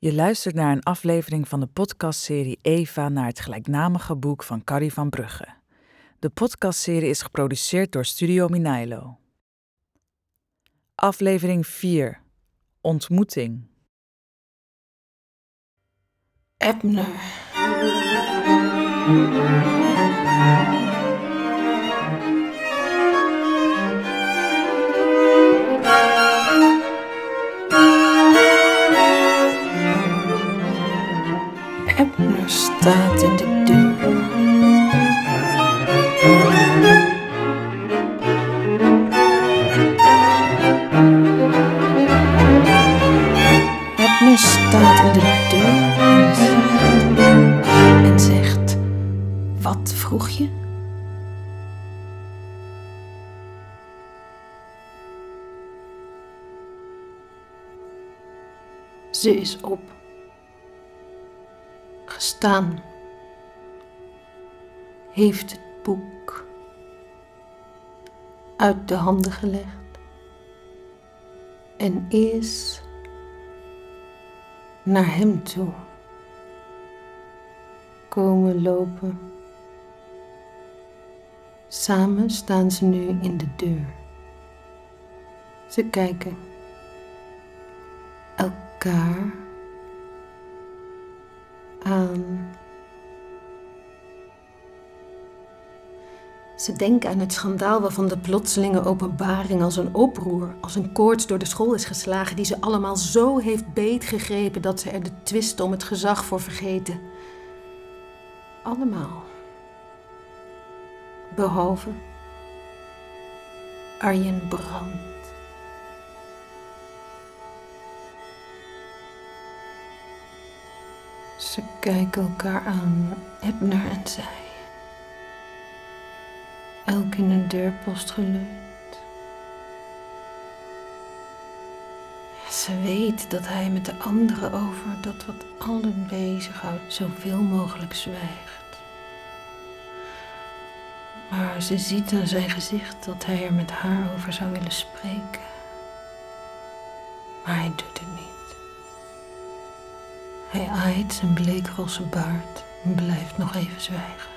Je luistert naar een aflevering van de podcastserie Eva naar het gelijknamige boek van Carrie van Brugge. De podcastserie is geproduceerd door Studio Minailo. Aflevering 4. Ontmoeting. Ebner. Ebner staat in de deur. Ebner staat in de deur en zegt, Wat vroeg je? Ze is op. Gestaan. Heeft het boek uit de handen gelegd. En is naar hem toe komen lopen. Samen staan ze nu in de deur. Ze kijken elkaar aan. Ze denken aan het schandaal waarvan de plotselinge openbaring als een oproer, als een koorts door de school is geslagen, die ze allemaal zo heeft beetgegrepen dat ze er de twist om het gezag voor vergeten. Allemaal. Behalve Arjen Brand. Ze kijken elkaar aan, Ebner en zij. Elk in een deurpost geleund. Ze weet dat hij met de anderen over dat wat allen bezighoudt zoveel mogelijk zwijgt. Maar ze ziet aan zijn gezicht dat hij er met haar over zou willen spreken. Maar hij doet het niet. Hij aait zijn bleekrosse baard en blijft nog even zwijgen.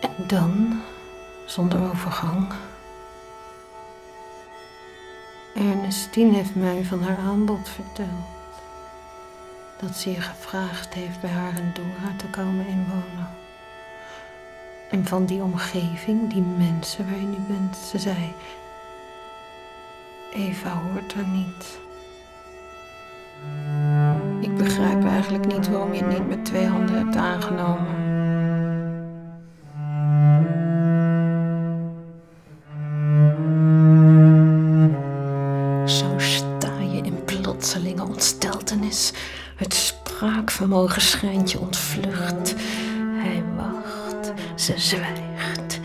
En dan, zonder overgang. Ernestine heeft mij van haar aanbod verteld. Dat ze je gevraagd heeft bij haar en Dora te komen inwonen. En van die omgeving, die mensen waar je nu bent. Ze zei, Eva hoort er niet. Ik begrijp eigenlijk niet waarom je niet met twee handen hebt aangenomen. Zo sta je in plotselinge ontsteltenis. Het spraakvermogen schijnt je ontvlucht. Hij wacht, ze zwijgt.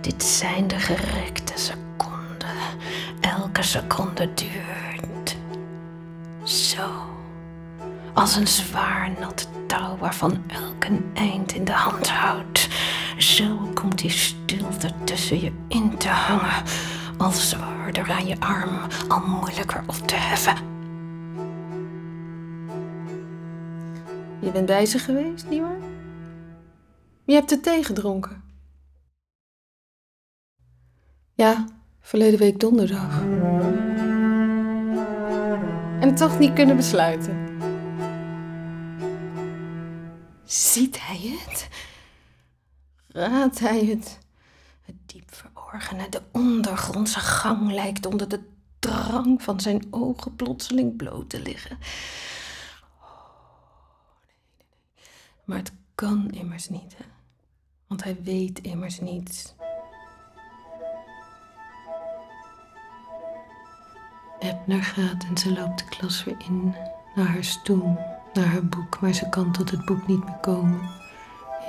Dit zijn de gerekte seconden. Elke seconde duurt. Als een zwaar nat touw waarvan elk een eind in de hand houdt. Zo komt die stilte tussen je in te hangen. Al zwaarder aan je arm, al moeilijker op te heffen. Je bent bij ze geweest, nietwaar? Je hebt de thee gedronken. Ja, verleden week donderdag. En toch niet kunnen besluiten. Ziet hij het? Raadt hij het? Het diep verborgene, de ondergrondse gang lijkt onder de drang van zijn ogen plotseling bloot te liggen. Oh, nee, nee, nee. Maar het kan immers niet, hè? Want hij weet immers niets. Ebner gaat en ze loopt de klas weer in, naar haar stoel, naar haar boek, maar ze kan tot het boek niet meer komen.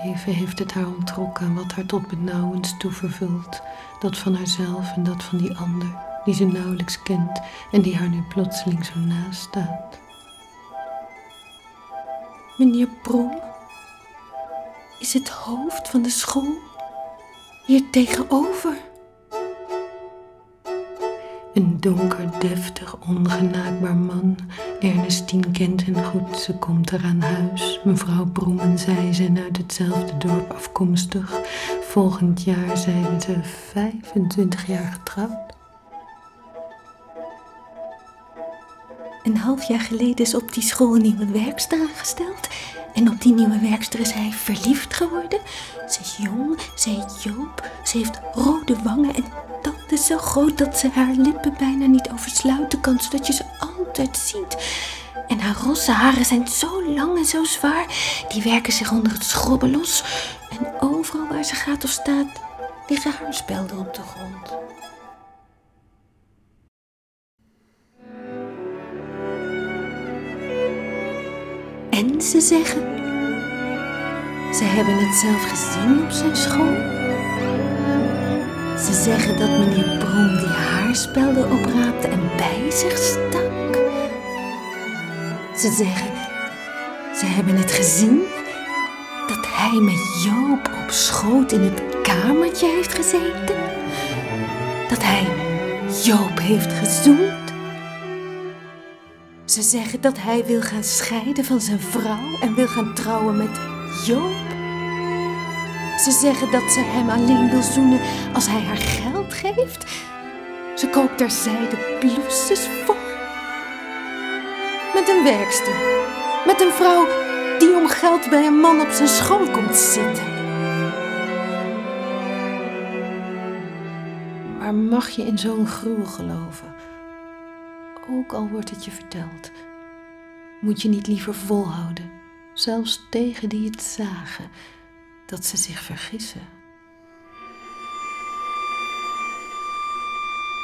Even heeft het haar ontrokken wat haar tot benauwens toe vervult, dat van haarzelf en dat van die ander, die ze nauwelijks kent en die haar nu plotseling zo naast staat. Meneer Brom is het hoofd van de school hier tegenover. Een donker, deftig, ongenaakbaar man. Ernestine kent hen goed, ze komt er aan huis. Mevrouw Broemen zij zijn uit hetzelfde dorp afkomstig. Volgend jaar zijn ze 25 jaar getrouwd. Een half jaar geleden is op die school een nieuwe werkster aangesteld. En op die nieuwe werkster is hij verliefd geworden. Ze is jong, ze heet Joop, ze heeft rode wangen en is zo groot dat ze haar lippen bijna niet oversluiten kan, zodat je ze altijd ziet. En haar rosse haren zijn zo lang en zo zwaar, die werken zich onder het schrobben los. En overal waar ze gaat of staat, liggen haarspelden op de grond. En ze zeggen, ze hebben het zelf gezien op zijn school. Ze zeggen dat meneer Brom die haarspelden opraapte en bij zich stak. Ze zeggen, ze hebben het gezien dat hij met Joop op schoot in het kamertje heeft gezeten. Dat hij Joop heeft gezoend. Ze zeggen dat hij wil gaan scheiden van zijn vrouw en wil gaan trouwen met Joop. Ze zeggen dat ze hem alleen wil zoenen als hij haar geld geeft. Ze koopt daar zijden blouses voor. Met een werkster. Met een vrouw die om geld bij een man op zijn schoot komt zitten. Maar mag je in zo'n gruwel geloven? Ook al wordt het je verteld, moet je niet liever volhouden, zelfs tegen die het zagen, dat ze zich vergissen.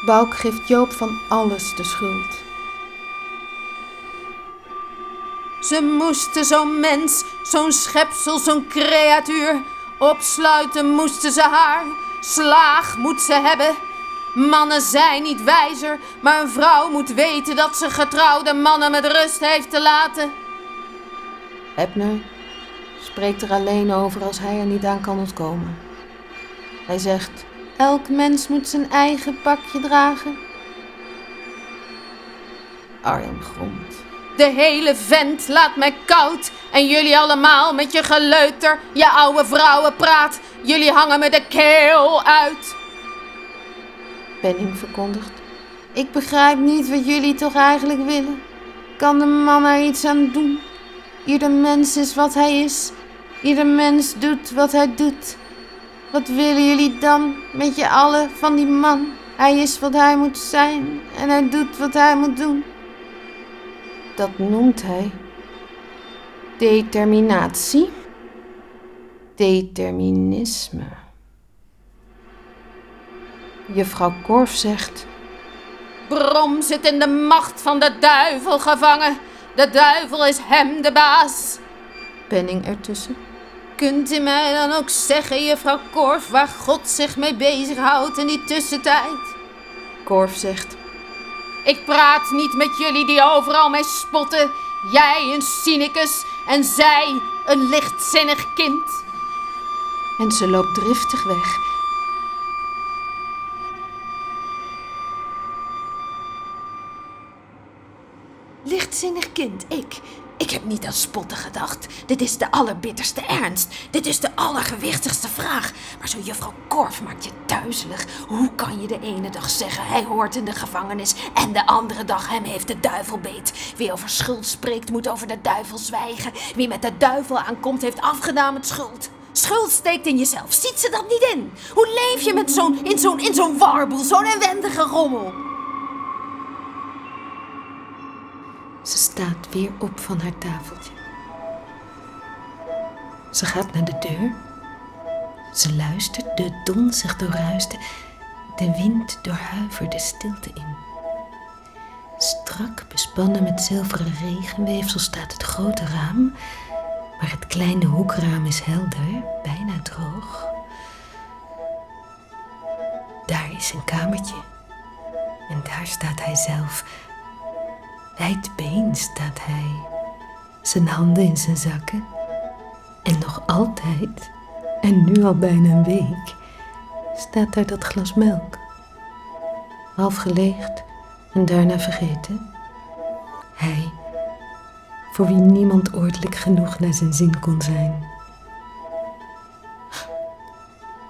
Bouk geeft Joop van alles de schuld. Ze moesten zo'n mens, zo'n schepsel, zo'n creatuur opsluiten, moesten ze haar. Slaag moet ze hebben. Mannen zijn niet wijzer, maar een vrouw moet weten dat ze getrouwde mannen met rust heeft te laten. Hebner spreekt er alleen over als hij er niet aan kan ontkomen. Hij zegt: Elk mens moet zijn eigen pakje dragen. Arjen gromt. De hele vent laat mij koud. En jullie allemaal met je geleuter, je oude vrouwenpraat. Jullie hangen me de keel uit. Penning verkondigt. Ik begrijp niet wat jullie toch eigenlijk willen. Kan de man er iets aan doen? Ieder mens is wat hij is. Ieder mens doet wat hij doet. Wat willen jullie dan met je allen van die man? Hij is wat hij moet zijn en hij doet wat hij moet doen. Dat noemt hij determinatie, determinisme. Juffrouw Korf zegt: Brom zit in de macht van de duivel gevangen. De duivel is hem de baas. Penning ertussen. Kunt u mij dan ook zeggen, juffrouw Korf, waar God zich mee bezighoudt in die tussentijd? Korf zegt: Ik praat niet met jullie die overal mee spotten. Jij een cynicus en zij een lichtzinnig kind. En ze loopt driftig weg. Lichtzinnig kind, ik. Ik heb niet aan spotten gedacht. Dit is de allerbitterste ernst. Dit is de allergewichtigste vraag. Maar zo juffrouw Korf maakt je duizelig. Hoe kan je de ene dag zeggen hij hoort in de gevangenis en de andere dag hem heeft de duivel beet? Wie over schuld spreekt moet over de duivel zwijgen. Wie met de duivel aankomt heeft afgedaan met schuld. Schuld steekt in jezelf. Ziet ze dat niet in? Hoe leef je met zo'n, in zo'n, in zo'n warboel, zo'n inwendige rommel? Staat weer op van haar tafeltje. Ze gaat naar de deur. Ze luistert, de donzig doorruiste. De wind doorhuiverde stilte in. Strak bespannen met zilveren regenweefsel staat het grote raam, maar het kleine hoekraam is helder, bijna droog. Daar is een kamertje en daar staat hij zelf Wijdbeen staat hij, zijn handen in zijn zakken. En nog altijd, en nu al bijna een week, staat daar dat glas melk. half geleegd en daarna vergeten. Hij, voor wie niemand ordelijk genoeg naar zijn zin kon zijn.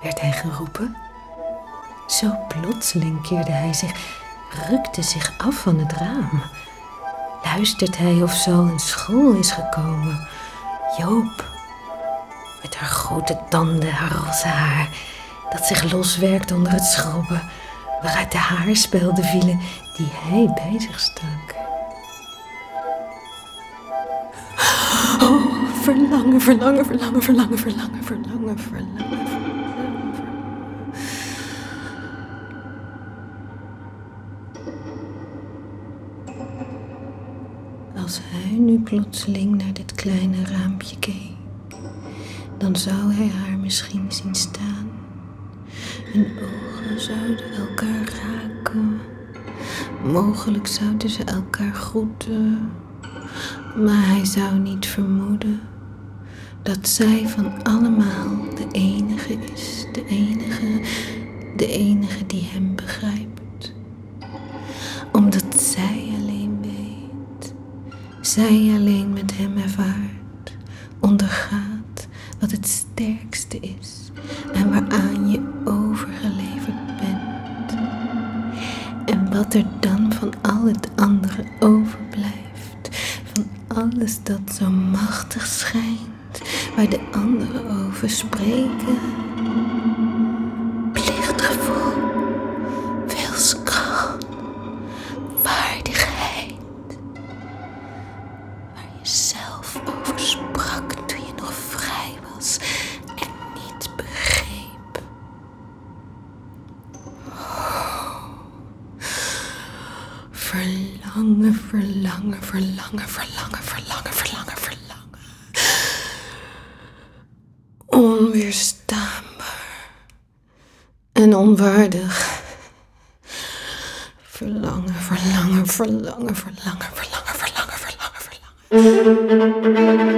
Werd hij geroepen? Zo plotseling keerde hij zich, rukte zich af van het raam. Luistert hij of zo in school is gekomen? Joop, met haar grote tanden, haar roze haar, dat zich loswerkt onder het schrobben, waaruit de haarspelden vielen die hij bij zich stak. Oh, verlangen, verlangen, verlangen, verlangen, verlangen, verlangen, verlangen. Nu plotseling naar dit kleine raampje keek, dan zou hij haar misschien zien staan. Hun ogen zouden elkaar raken. Mogelijk zouden ze elkaar groeten. Maar hij zou niet vermoeden dat zij van allemaal de enige is, de enige, de enige die hem begrijpt. Zij alleen met hem ervaart, ondergaat wat het sterkste is en waaraan je overgeleverd bent. En wat er dan van al het andere overblijft, van alles dat zo machtig schijnt, waar de anderen over spreken. Plichtgevoel, verlangen, verlangen, verlangen, verlangen, verlangen. Onweerstaanbaar en onwaardig. Verlangen, verlangen, verlangen, verlangen, verlangen, verlangen, verlangen. Verlangen,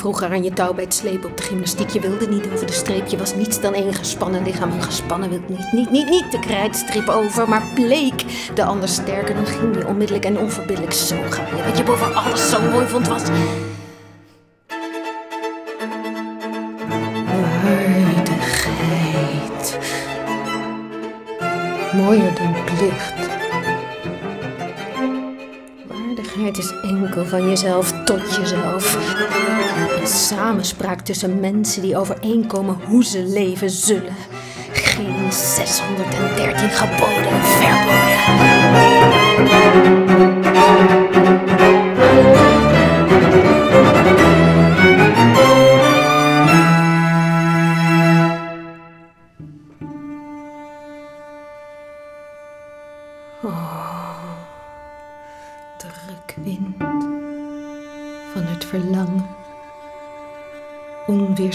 vroeger aan je touw bij het slepen op de gymnastiek. Je wilde niet over de streep. Je was niets dan één gespannen lichaam. Een gespannen wil niet, niet, niet, niet de krijtstrip over, maar bleek. De ander sterker, dan ging je onmiddellijk en onverbiddelijk zo ga je. Wat je boven alles zo mooi vond was... Waardigheid. Mooier dan plicht. Waardigheid is enkel van jezelf tot jezelf. Een samenspraak tussen mensen die overeenkomen hoe ze leven zullen. Geen 613 geboden en verboden.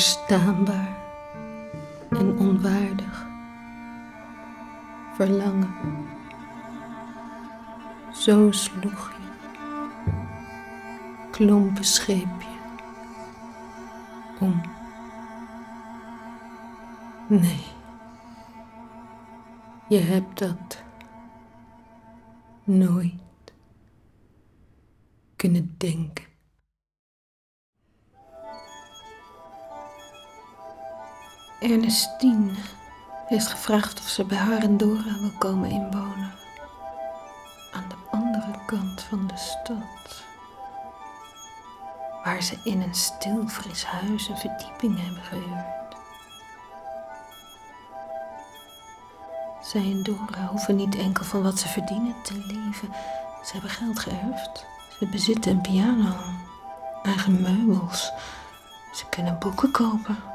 Onweerstaanbaar en onwaardig. Verlangen. Zo sloeg je. Klompen scheepje. Om. Nee. Je hebt dat nooit kunnen denken. Ernestine heeft gevraagd of ze bij haar en Dora wil komen inwonen. Aan de andere kant van de stad. Waar ze in een stil fris huis een verdieping hebben gehuurd. Zij en Dora hoeven niet enkel van wat ze verdienen te leven. Ze hebben geld geërfd. Ze bezitten een piano. eigen meubels. Ze kunnen boeken kopen.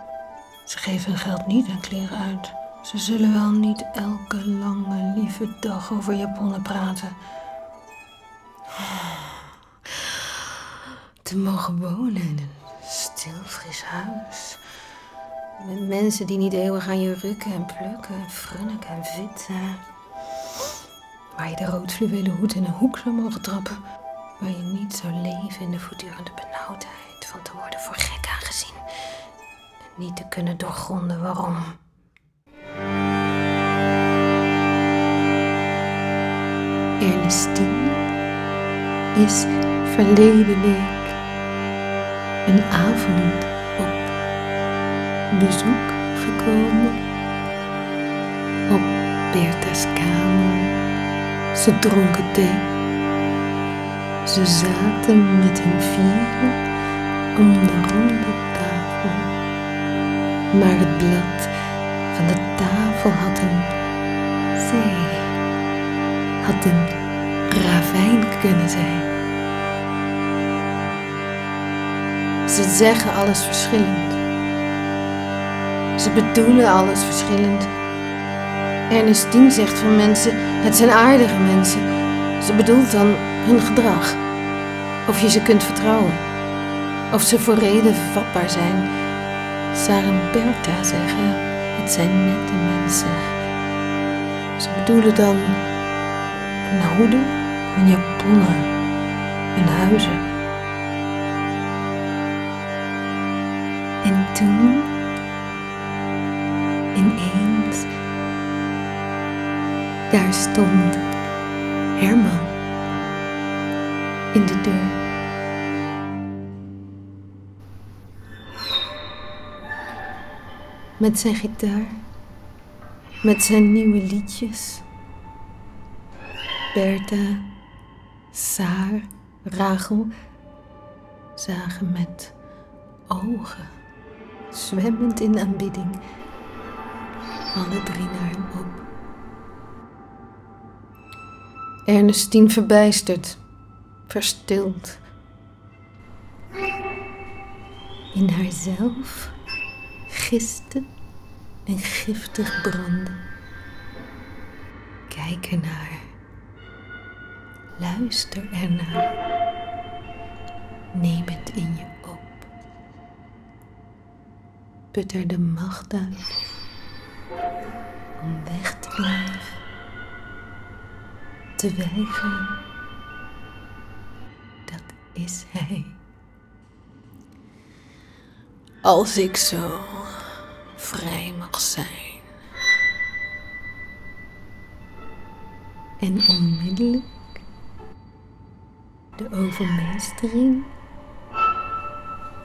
Ze geven hun geld niet aan kleren uit. Ze zullen wel niet elke lange, lieve dag over Japonnen praten. Te mogen wonen in een stil, fris huis. Met mensen die niet eeuwig aan je rukken en plukken en frunniken en vitten. Waar je de roodfluwelen hoed in een hoek zou mogen trappen. Waar je niet zou leven in de voortdurende benauwdheid van te worden voor gek aangezien. Niet te kunnen doorgronden waarom. Ernestine is verleden week een avond op bezoek gekomen op Bertha's kamer. Ze dronken thee. Ze zaten met hun vieren om de ronde. Maar het blad van de tafel had een zee, had een ravijn kunnen zijn. Ze zeggen alles verschillend. Ze bedoelen alles verschillend. Ernestine zegt van mensen, het zijn aardige mensen. Ze bedoelt dan hun gedrag. Of je ze kunt vertrouwen. Of ze voor reden vatbaar zijn. Sarah Bertha zeggen, het zijn nette mensen. Ze bedoelen dan een hoede, een japonnen, en huizen. En toen, ineens, daar stond Herman in de deur. Met zijn gitaar, met zijn nieuwe liedjes. Bertha, Saar, Rachel zagen met ogen, zwemmend in aanbidding, alle drie naar hem op. Ernestine verbijsterd, verstild. In haarzelf gisten en giftig branden. Kijk ernaar. Luister ernaar. Neem het in je op. Put er de macht uit om weg te blijven te weigeren. Dat is hij. Als ik zo vrij mag zijn. En onmiddellijk de overmeestering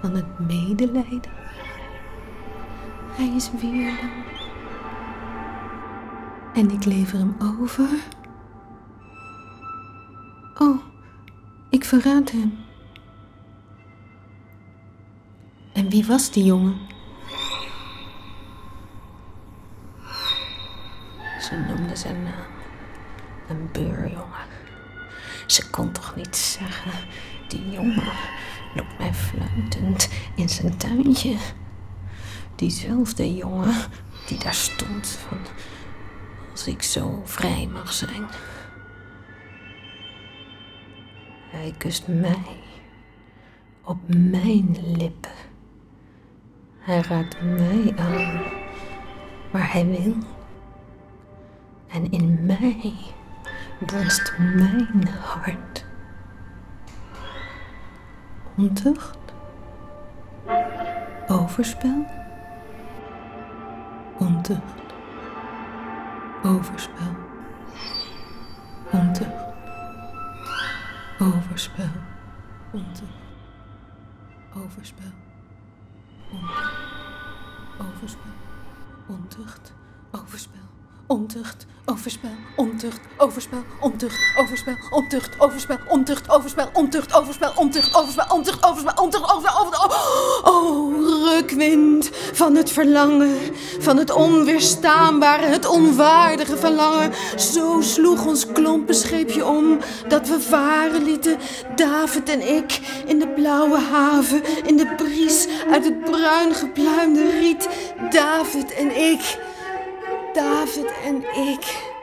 van het medelijden. Hij is weerloos. En ik lever hem over. Oh, ik verraad hem. En wie was die jongen? Zijn naam. Een beurjongen. Ze kon toch niet zeggen, die jongen loopt mij fluitend in zijn tuintje. Diezelfde jongen die daar stond van, als ik zo vrij mag zijn. Hij kust mij op mijn lippen. Hij raakt mij aan waar hij wil. En in mij bonst mijn hart. Ontucht? Overspel? Ontucht. Overspel. Ontucht. Overspel. Ontucht. Overspel. Ontucht. Overspel. Ontucht. Overspel. Ontucht, overspel, ontucht, overspel, ontucht, overspel, ontucht, overspel, ontucht, overspel, ontucht, overspel, ontucht, overspel, ontucht, overspel, ontucht, overspel, overspel. Oh, rukwind van het verlangen, van het onweerstaanbare, het onwaardige verlangen. Zo sloeg ons klompenscheepje om, dat we varen lieten, David en ik, in de blauwe haven, in de bries uit het bruin gepluimde riet. David en ik. David en ik.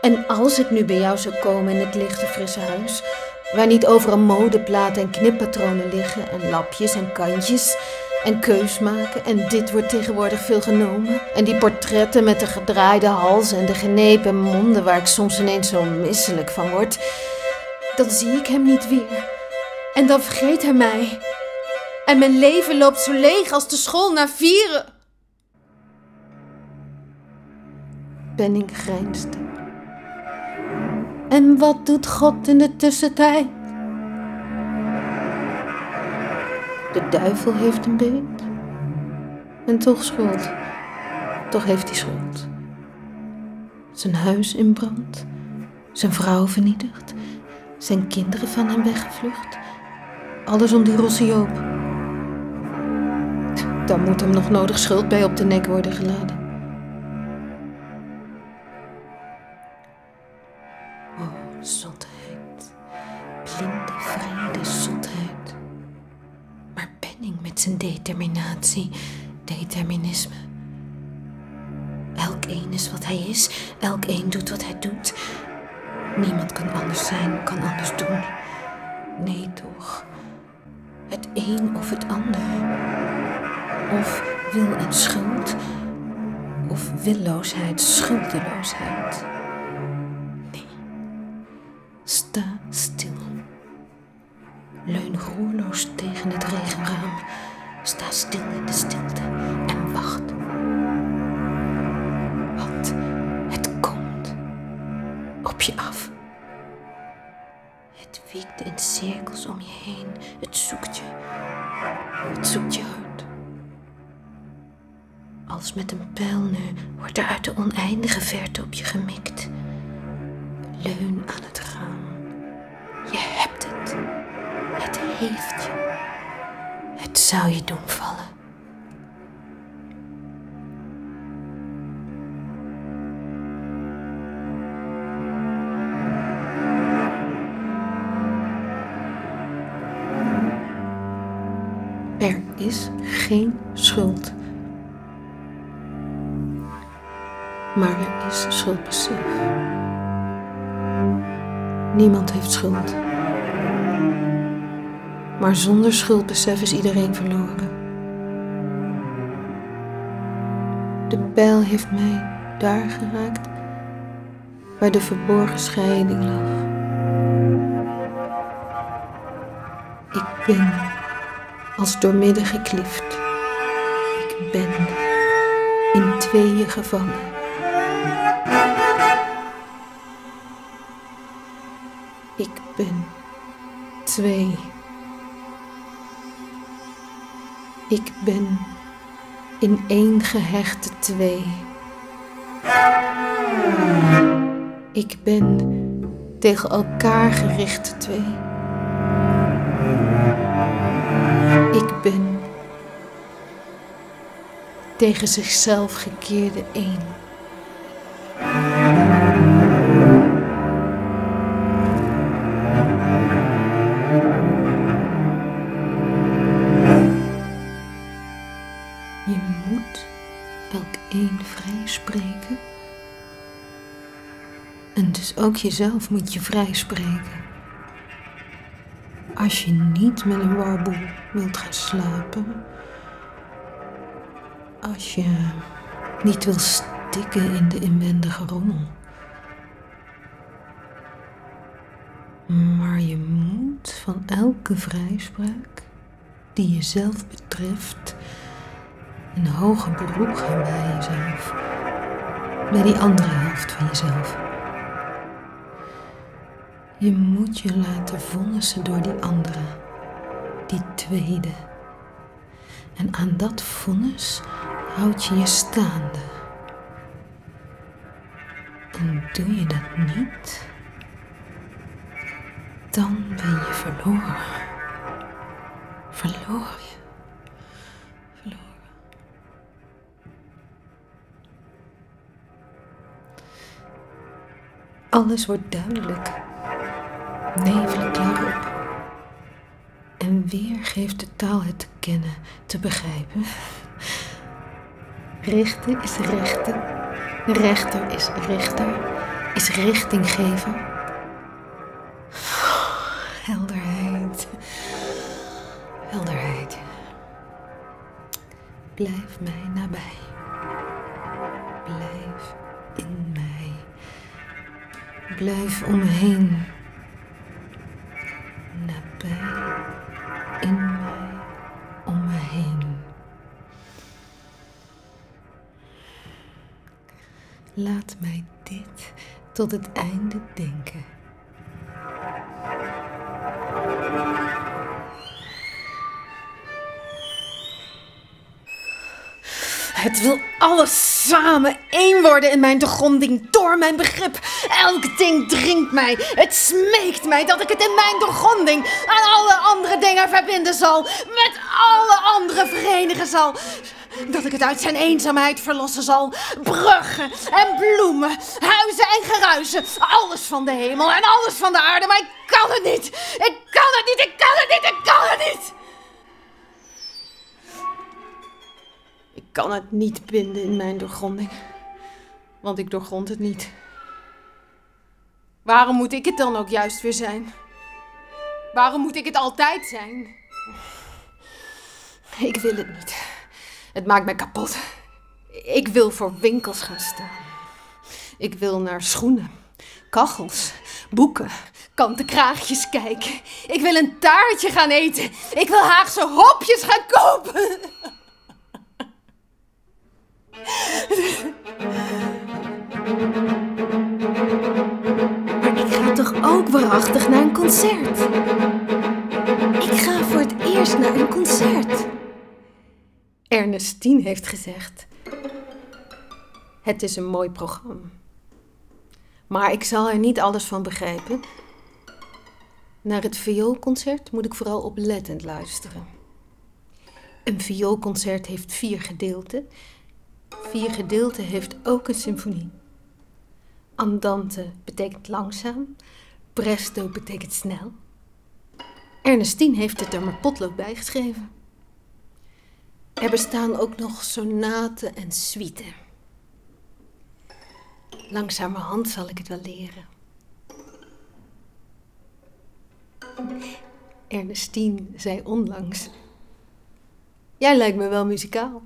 En als ik nu bij jou zou komen in het lichte frisse huis, waar niet overal modeplaten en knippatronen liggen en lapjes en kantjes en keus maken en dit wordt tegenwoordig veel genomen en die portretten met de gedraaide hals en de genepen monden waar ik soms ineens zo misselijk van word, dan zie ik hem niet weer. En dan vergeet hij mij. En mijn leven loopt zo leeg als de school na vieren. Benning grijnsde. En wat doet God in de tussentijd? De duivel heeft een beet. En toch schuld. Toch heeft hij schuld. Zijn huis in brand. Zijn vrouw vernietigd. Zijn kinderen van hem weggevlucht. Alles om die Rossieop. Dan moet hem nog nodig schuld bij op de nek worden geladen. Oh, zotheid. Blinde, vrede, zotheid. Maar Benning met zijn determinatie, determinisme. Elk een is wat hij is, elk een doet wat hij doet. Niemand kan anders zijn, kan anders doen. Nee, toch. Het een of het ander. Of wil en schuld. Of willoosheid, schuldeloosheid. Nee. Sta stil. Leun roerloos tegen het regenraam. Sta stil in de stilte en wacht. Want het komt op je af. Het wiekt in cirkels om je heen. Het zoekt je. Het zoekt je. Als met een pijl nu wordt er uit de oneindige verte op je gemikt. Leun aan het raam. Je hebt het. Het heeft je. Het zou je doen vallen. Er is geen schuld. Maar er is schuldbesef. Niemand heeft schuld. Maar zonder schuldbesef is iedereen verloren. De pijl heeft mij daar geraakt waar de verborgen scheiding lag. Ik ben als doormidden geklift. Ik ben in tweeën gevangen. Twee. Ik ben in één gehechte twee. Ik ben tegen elkaar gerichte twee. Ik ben tegen zichzelf gekeerde één. Ook jezelf moet je vrij spreken. Als je niet met een warboel wilt gaan slapen. Als je niet wil stikken in de inwendige rommel. Maar je moet van elke vrijspraak die jezelf betreft een hoger beroep gaan bij jezelf. Bij die andere helft van jezelf. Je moet je laten vonnissen door die andere, die tweede. En aan dat vonnis houd je je staande. En doe je dat niet, dan ben je verloren. Verloren. Verloren. Alles wordt duidelijk. Nevelen klaren op. En weer geeft de taal het te kennen, te begrijpen. Richten is rechten. Rechter is richter. Is richtinggever. Helderheid. Helderheid. Blijf mij nabij. Blijf in mij. Blijf om me heen. Tot het einde denken. Het wil alles samen één worden in mijn doorgronding door mijn begrip. Elk ding dringt mij. Het smeekt mij dat ik het in mijn doorgronding aan alle andere dingen verbinden zal. Met alle andere verenigen zal. Dat ik het uit zijn eenzaamheid verlossen zal. Bruggen en bloemen, huizen en geruizen. Alles van de hemel en alles van de aarde. Maar ik kan het niet. Ik kan het niet. Ik kan het niet. Ik kan het niet. Ik kan het niet binden in mijn doorgronding. Want ik doorgrond het niet. Waarom moet ik het dan ook juist weer zijn? Waarom moet ik het altijd zijn? Ik wil het niet. Het maakt mij kapot. Ik wil voor winkels gaan staan. Ik wil naar schoenen, kachels, boeken, kanten kraagjes kijken. Ik wil een taartje gaan eten. Ik wil Haagse hopjes gaan kopen. Maar ik ga toch ook waarachtig naar een concert? Ik ga voor het eerst naar een concert. Ernestine heeft gezegd: Het is een mooi programma. Maar ik zal er niet alles van begrijpen. Naar het vioolconcert moet ik vooral oplettend luisteren. Een vioolconcert heeft vier gedeelten. Vier gedeelten heeft ook een symfonie. Andante betekent langzaam, presto betekent snel. Ernestine heeft het er maar potlood bij geschreven. Er bestaan ook nog sonaten en suiten. Langzamerhand zal ik het wel leren. Ernestine zei onlangs: Jij lijkt me wel muzikaal.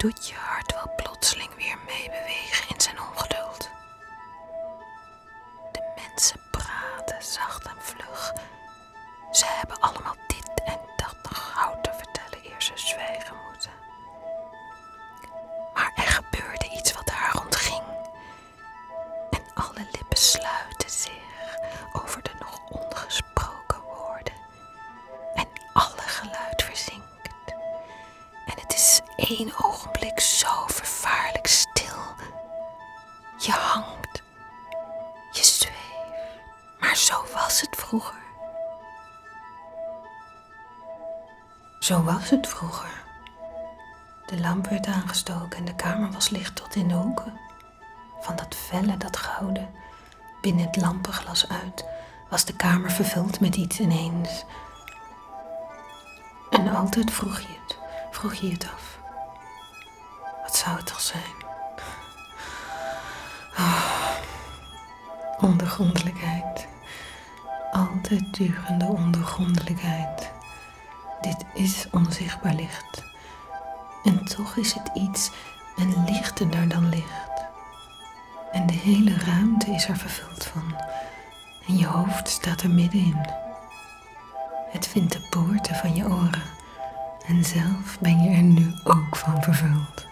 Dat Was het vroeger. De lamp werd aangestoken en de kamer was licht tot in de hoeken. Van dat felle, dat gouden, binnen het lampenglas uit, was de kamer vervuld met iets ineens. En altijd vroeg je het, vroeg je het af. Wat zou het toch zijn? Ah, ondergrondelijkheid. Altijd durende ondergrondelijkheid. Dit is onzichtbaar licht. En toch is het iets en lichtender dan licht. En de hele ruimte is er vervuld van. En je hoofd staat er middenin. Het vindt de poorten van je oren. En zelf ben je er nu ook van vervuld.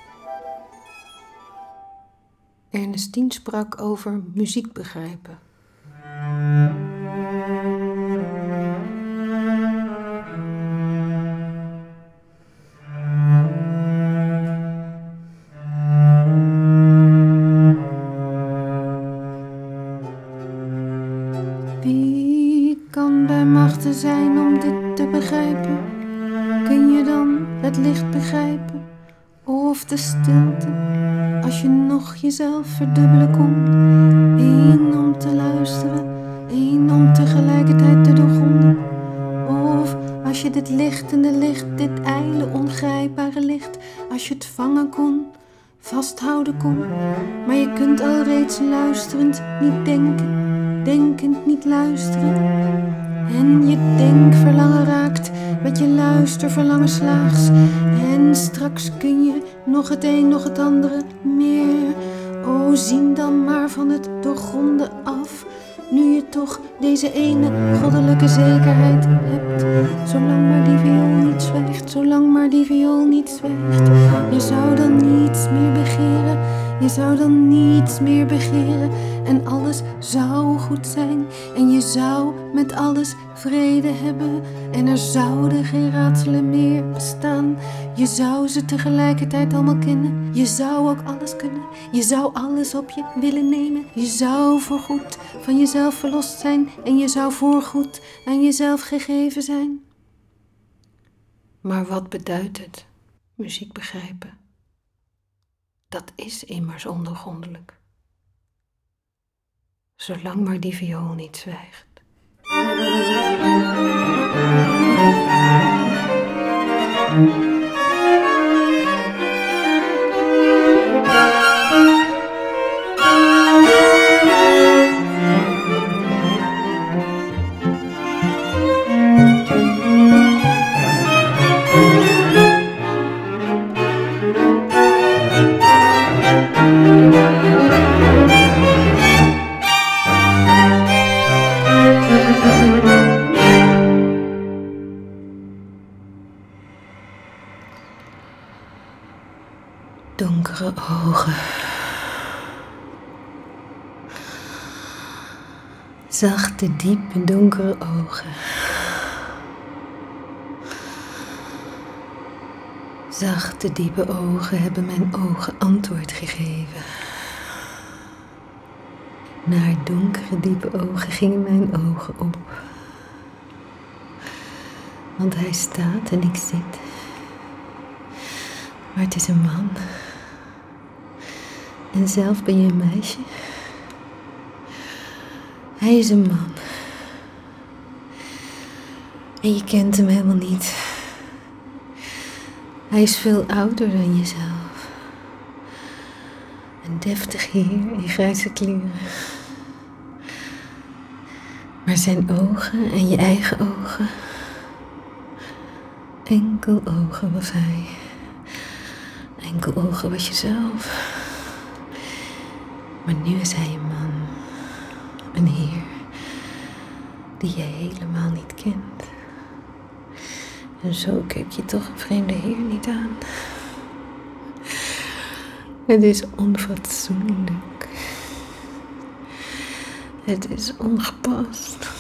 Ernestine sprak over muziek begrijpen. Kunt al reeds luisterend niet denken, denkend niet luisteren. En je denkverlangen raakt met je luisterverlangen slaags. En straks kun je nog het een, nog het andere meer. O, zien dan maar van het doorgronden af. Nu je toch deze ene goddelijke zekerheid hebt. Zolang maar die viool niet zwijgt, zolang maar die viool niet zwijgt. Je zou dan niets meer begeren, je zou dan niets meer begeren. En alles zou goed zijn en je zou met alles vrede hebben. En er zouden geen raadselen meer bestaan. Je zou ze tegelijkertijd allemaal kennen. Je zou ook alles kunnen. Je zou alles op je willen nemen. Je zou voorgoed van jezelf verlost zijn. En je zou voorgoed aan jezelf gegeven zijn. Maar wat beduidt het? Muziek begrijpen. Dat is immers ondergrondelijk. Zolang maar die viool niet zwijgt. Ogen. Zachte, diepe, donkere ogen. Zachte, diepe ogen hebben mijn ogen antwoord gegeven. Naar donkere, diepe ogen gingen mijn ogen op. Want hij staat en ik zit. Maar het is een man. En zelf ben je een meisje. Hij is een man. En je kent hem helemaal niet. Hij is veel ouder dan jezelf. Een deftig heer in grijze kleren. Maar zijn ogen en je eigen ogen. Enkel ogen was hij. Enkel ogen was jezelf. Maar nu is hij een man. Een heer. Die je helemaal niet kent. En zo kijk je toch een vreemde heer niet aan. Het is onfatsoenlijk. Het is ongepast.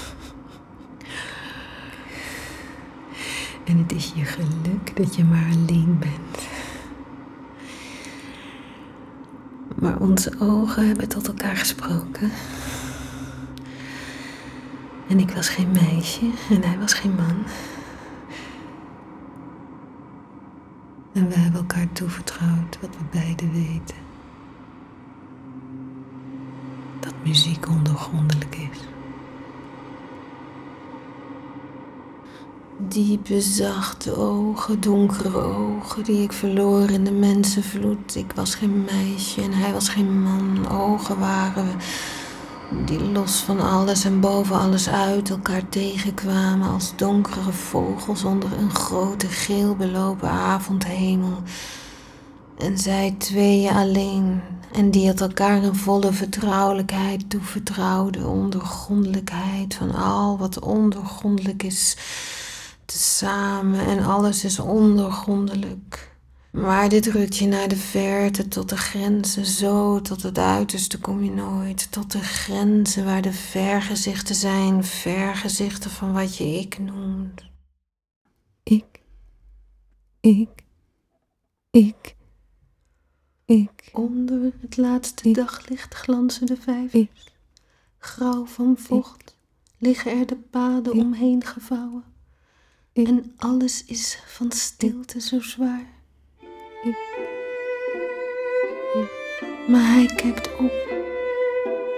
En het is je geluk dat je maar alleen bent. Maar onze ogen hebben tot elkaar gesproken. En ik was geen meisje en hij was geen man. En we hebben elkaar toevertrouwd wat we beiden weten. Dat muziek ondergrondelijk is. Diepe, zachte ogen, donkere ogen die ik verloor in de mensenvloed. Ik was geen meisje en hij was geen man. Ogen waren we die los van alles en boven alles uit elkaar tegenkwamen als donkere vogels onder een grote geel belopen avondhemel. En zij tweeën alleen, en die het elkaar in volle vertrouwelijkheid toevertrouwden, ondergrondelijkheid van al wat ondergrondelijk is, tezamen en alles is ondergrondelijk. Maar dit rukt je naar de verte, tot de grenzen, zo tot het uiterste kom je nooit, tot de grenzen waar de vergezichten zijn, vergezichten van wat je ik noemt. Ik, ik, ik, ik. Onder het laatste daglicht glanzen de vijvers. Grauw van vocht liggen er de paden omheen gevouwen. En alles is van stilte zo zwaar. Maar hij kijkt op.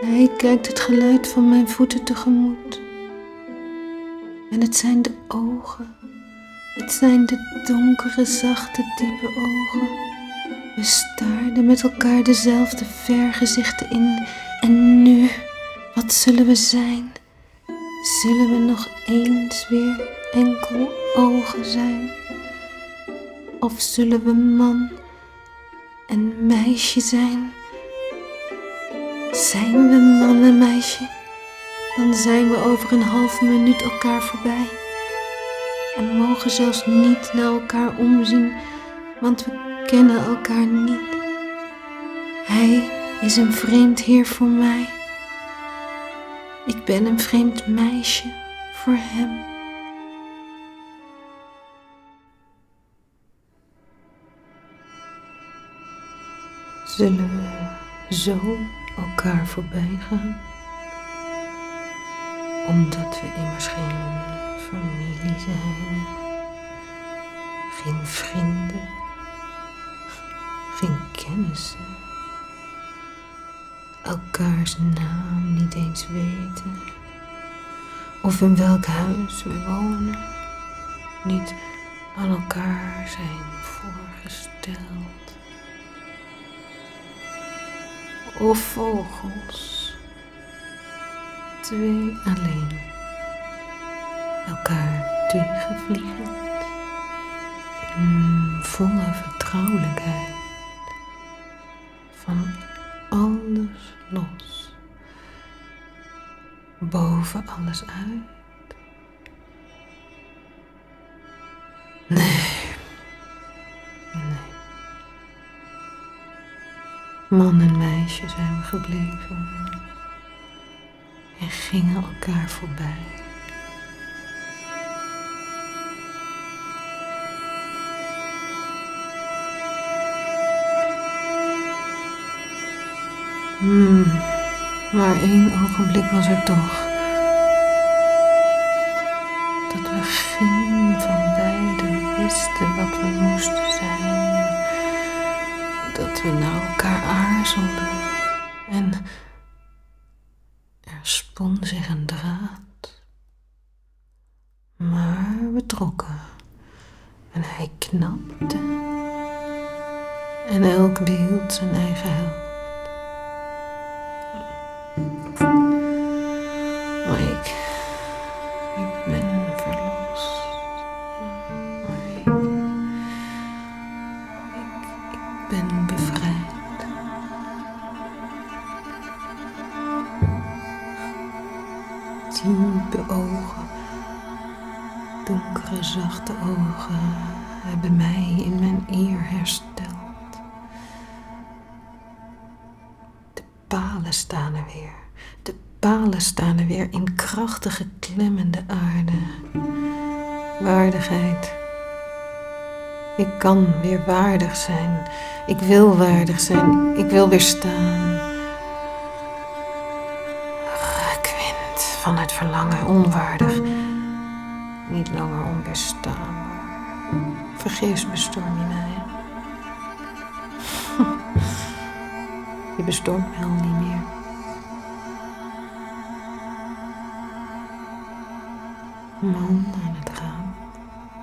Hij kijkt het geluid van mijn voeten tegemoet. En het zijn de ogen. Het zijn de donkere, zachte, diepe ogen. We staarden met elkaar dezelfde vergezichten in. En nu, wat zullen we zijn? Zullen we nog eens weer enkel ogen zijn? Of zullen we man en meisje zijn? Zijn we man en meisje? Dan zijn we over een half minuut elkaar voorbij. En mogen zelfs niet naar elkaar omzien, want we kennen elkaar niet. Hij is een vreemd heer voor mij. Ik ben een vreemd meisje voor hem. Zullen we zo elkaar voorbij gaan? Omdat we immers geen familie zijn, geen vrienden, geen kennissen, elkaars naam niet eens weten, of in welk huis we wonen, niet aan elkaar zijn voorgesteld. Of vogels, twee alleen, elkaar tegenvliegend, in volle vertrouwelijkheid, van alles los, boven alles uit. Man en meisje zijn we gebleven en gingen elkaar voorbij. Hmm, maar één ogenblik was er toch. Dat we geen van beiden wisten wat we moesten zijn. Dat we naar elkaar aarzelden. En er spon zich een draad. Maar we trokken. En hij knapte. En elk behield zijn eigen. Hebben mij in mijn eer hersteld. De palen staan er weer. De palen staan er weer in krachtige klemmende aarde. Waardigheid. Ik kan weer waardig zijn. Ik wil waardig zijn. Ik wil weer staan. Van het verlangen onwaardig. Niet langer onweerstaanbaar. Vergeefs bestorm je mij. Je bestormt mij al niet meer. Man aan het raam.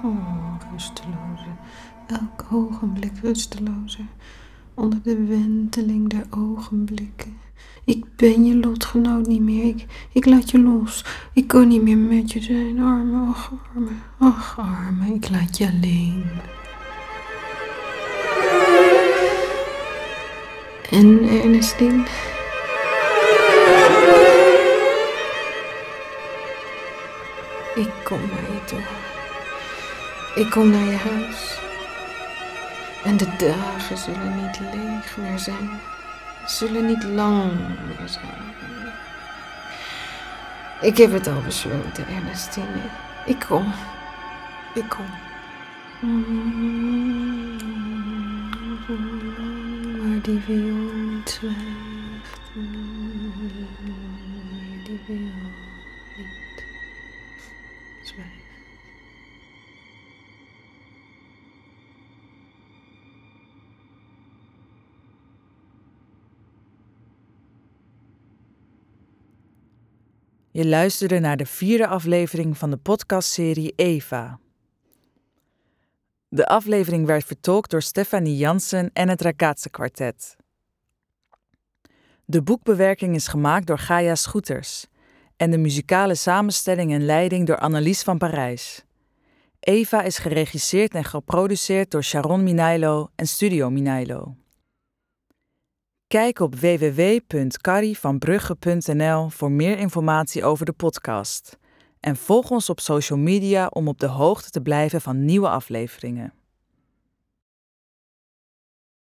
Oh, rusteloze. Elk ogenblik rustelozer. Onder de wenteling der ogenblikken. Ik ben je lotgenoot niet meer. Ik, laat je los. Ik kan niet meer met je zijn. Arme, ach, arme. Ach, arme. Ik laat je alleen. En Ernestine? Ik kom naar je toe. Ik kom naar je huis. En de dagen zullen niet leeg meer zijn. Zullen niet lang meer zijn. Ik heb het al besloten, Ernestine. Ik kom. Ik kom. Waar die viool. Waar die viool Je luisterde naar de vierde aflevering van de podcastserie Eva. De aflevering werd vertolkt door Stefanie Jansen en het Ragazze Kwartet. De boekbewerking is gemaakt door Gaia Schoeters en de muzikale samenstelling en leiding door Annelies van Parijs. Eva is geregisseerd en geproduceerd door Sharon Minailo en Studio Minailo. Kijk op www.carrievanbrugge.nl voor meer informatie over de podcast. En volg ons op social media om op de hoogte te blijven van nieuwe afleveringen.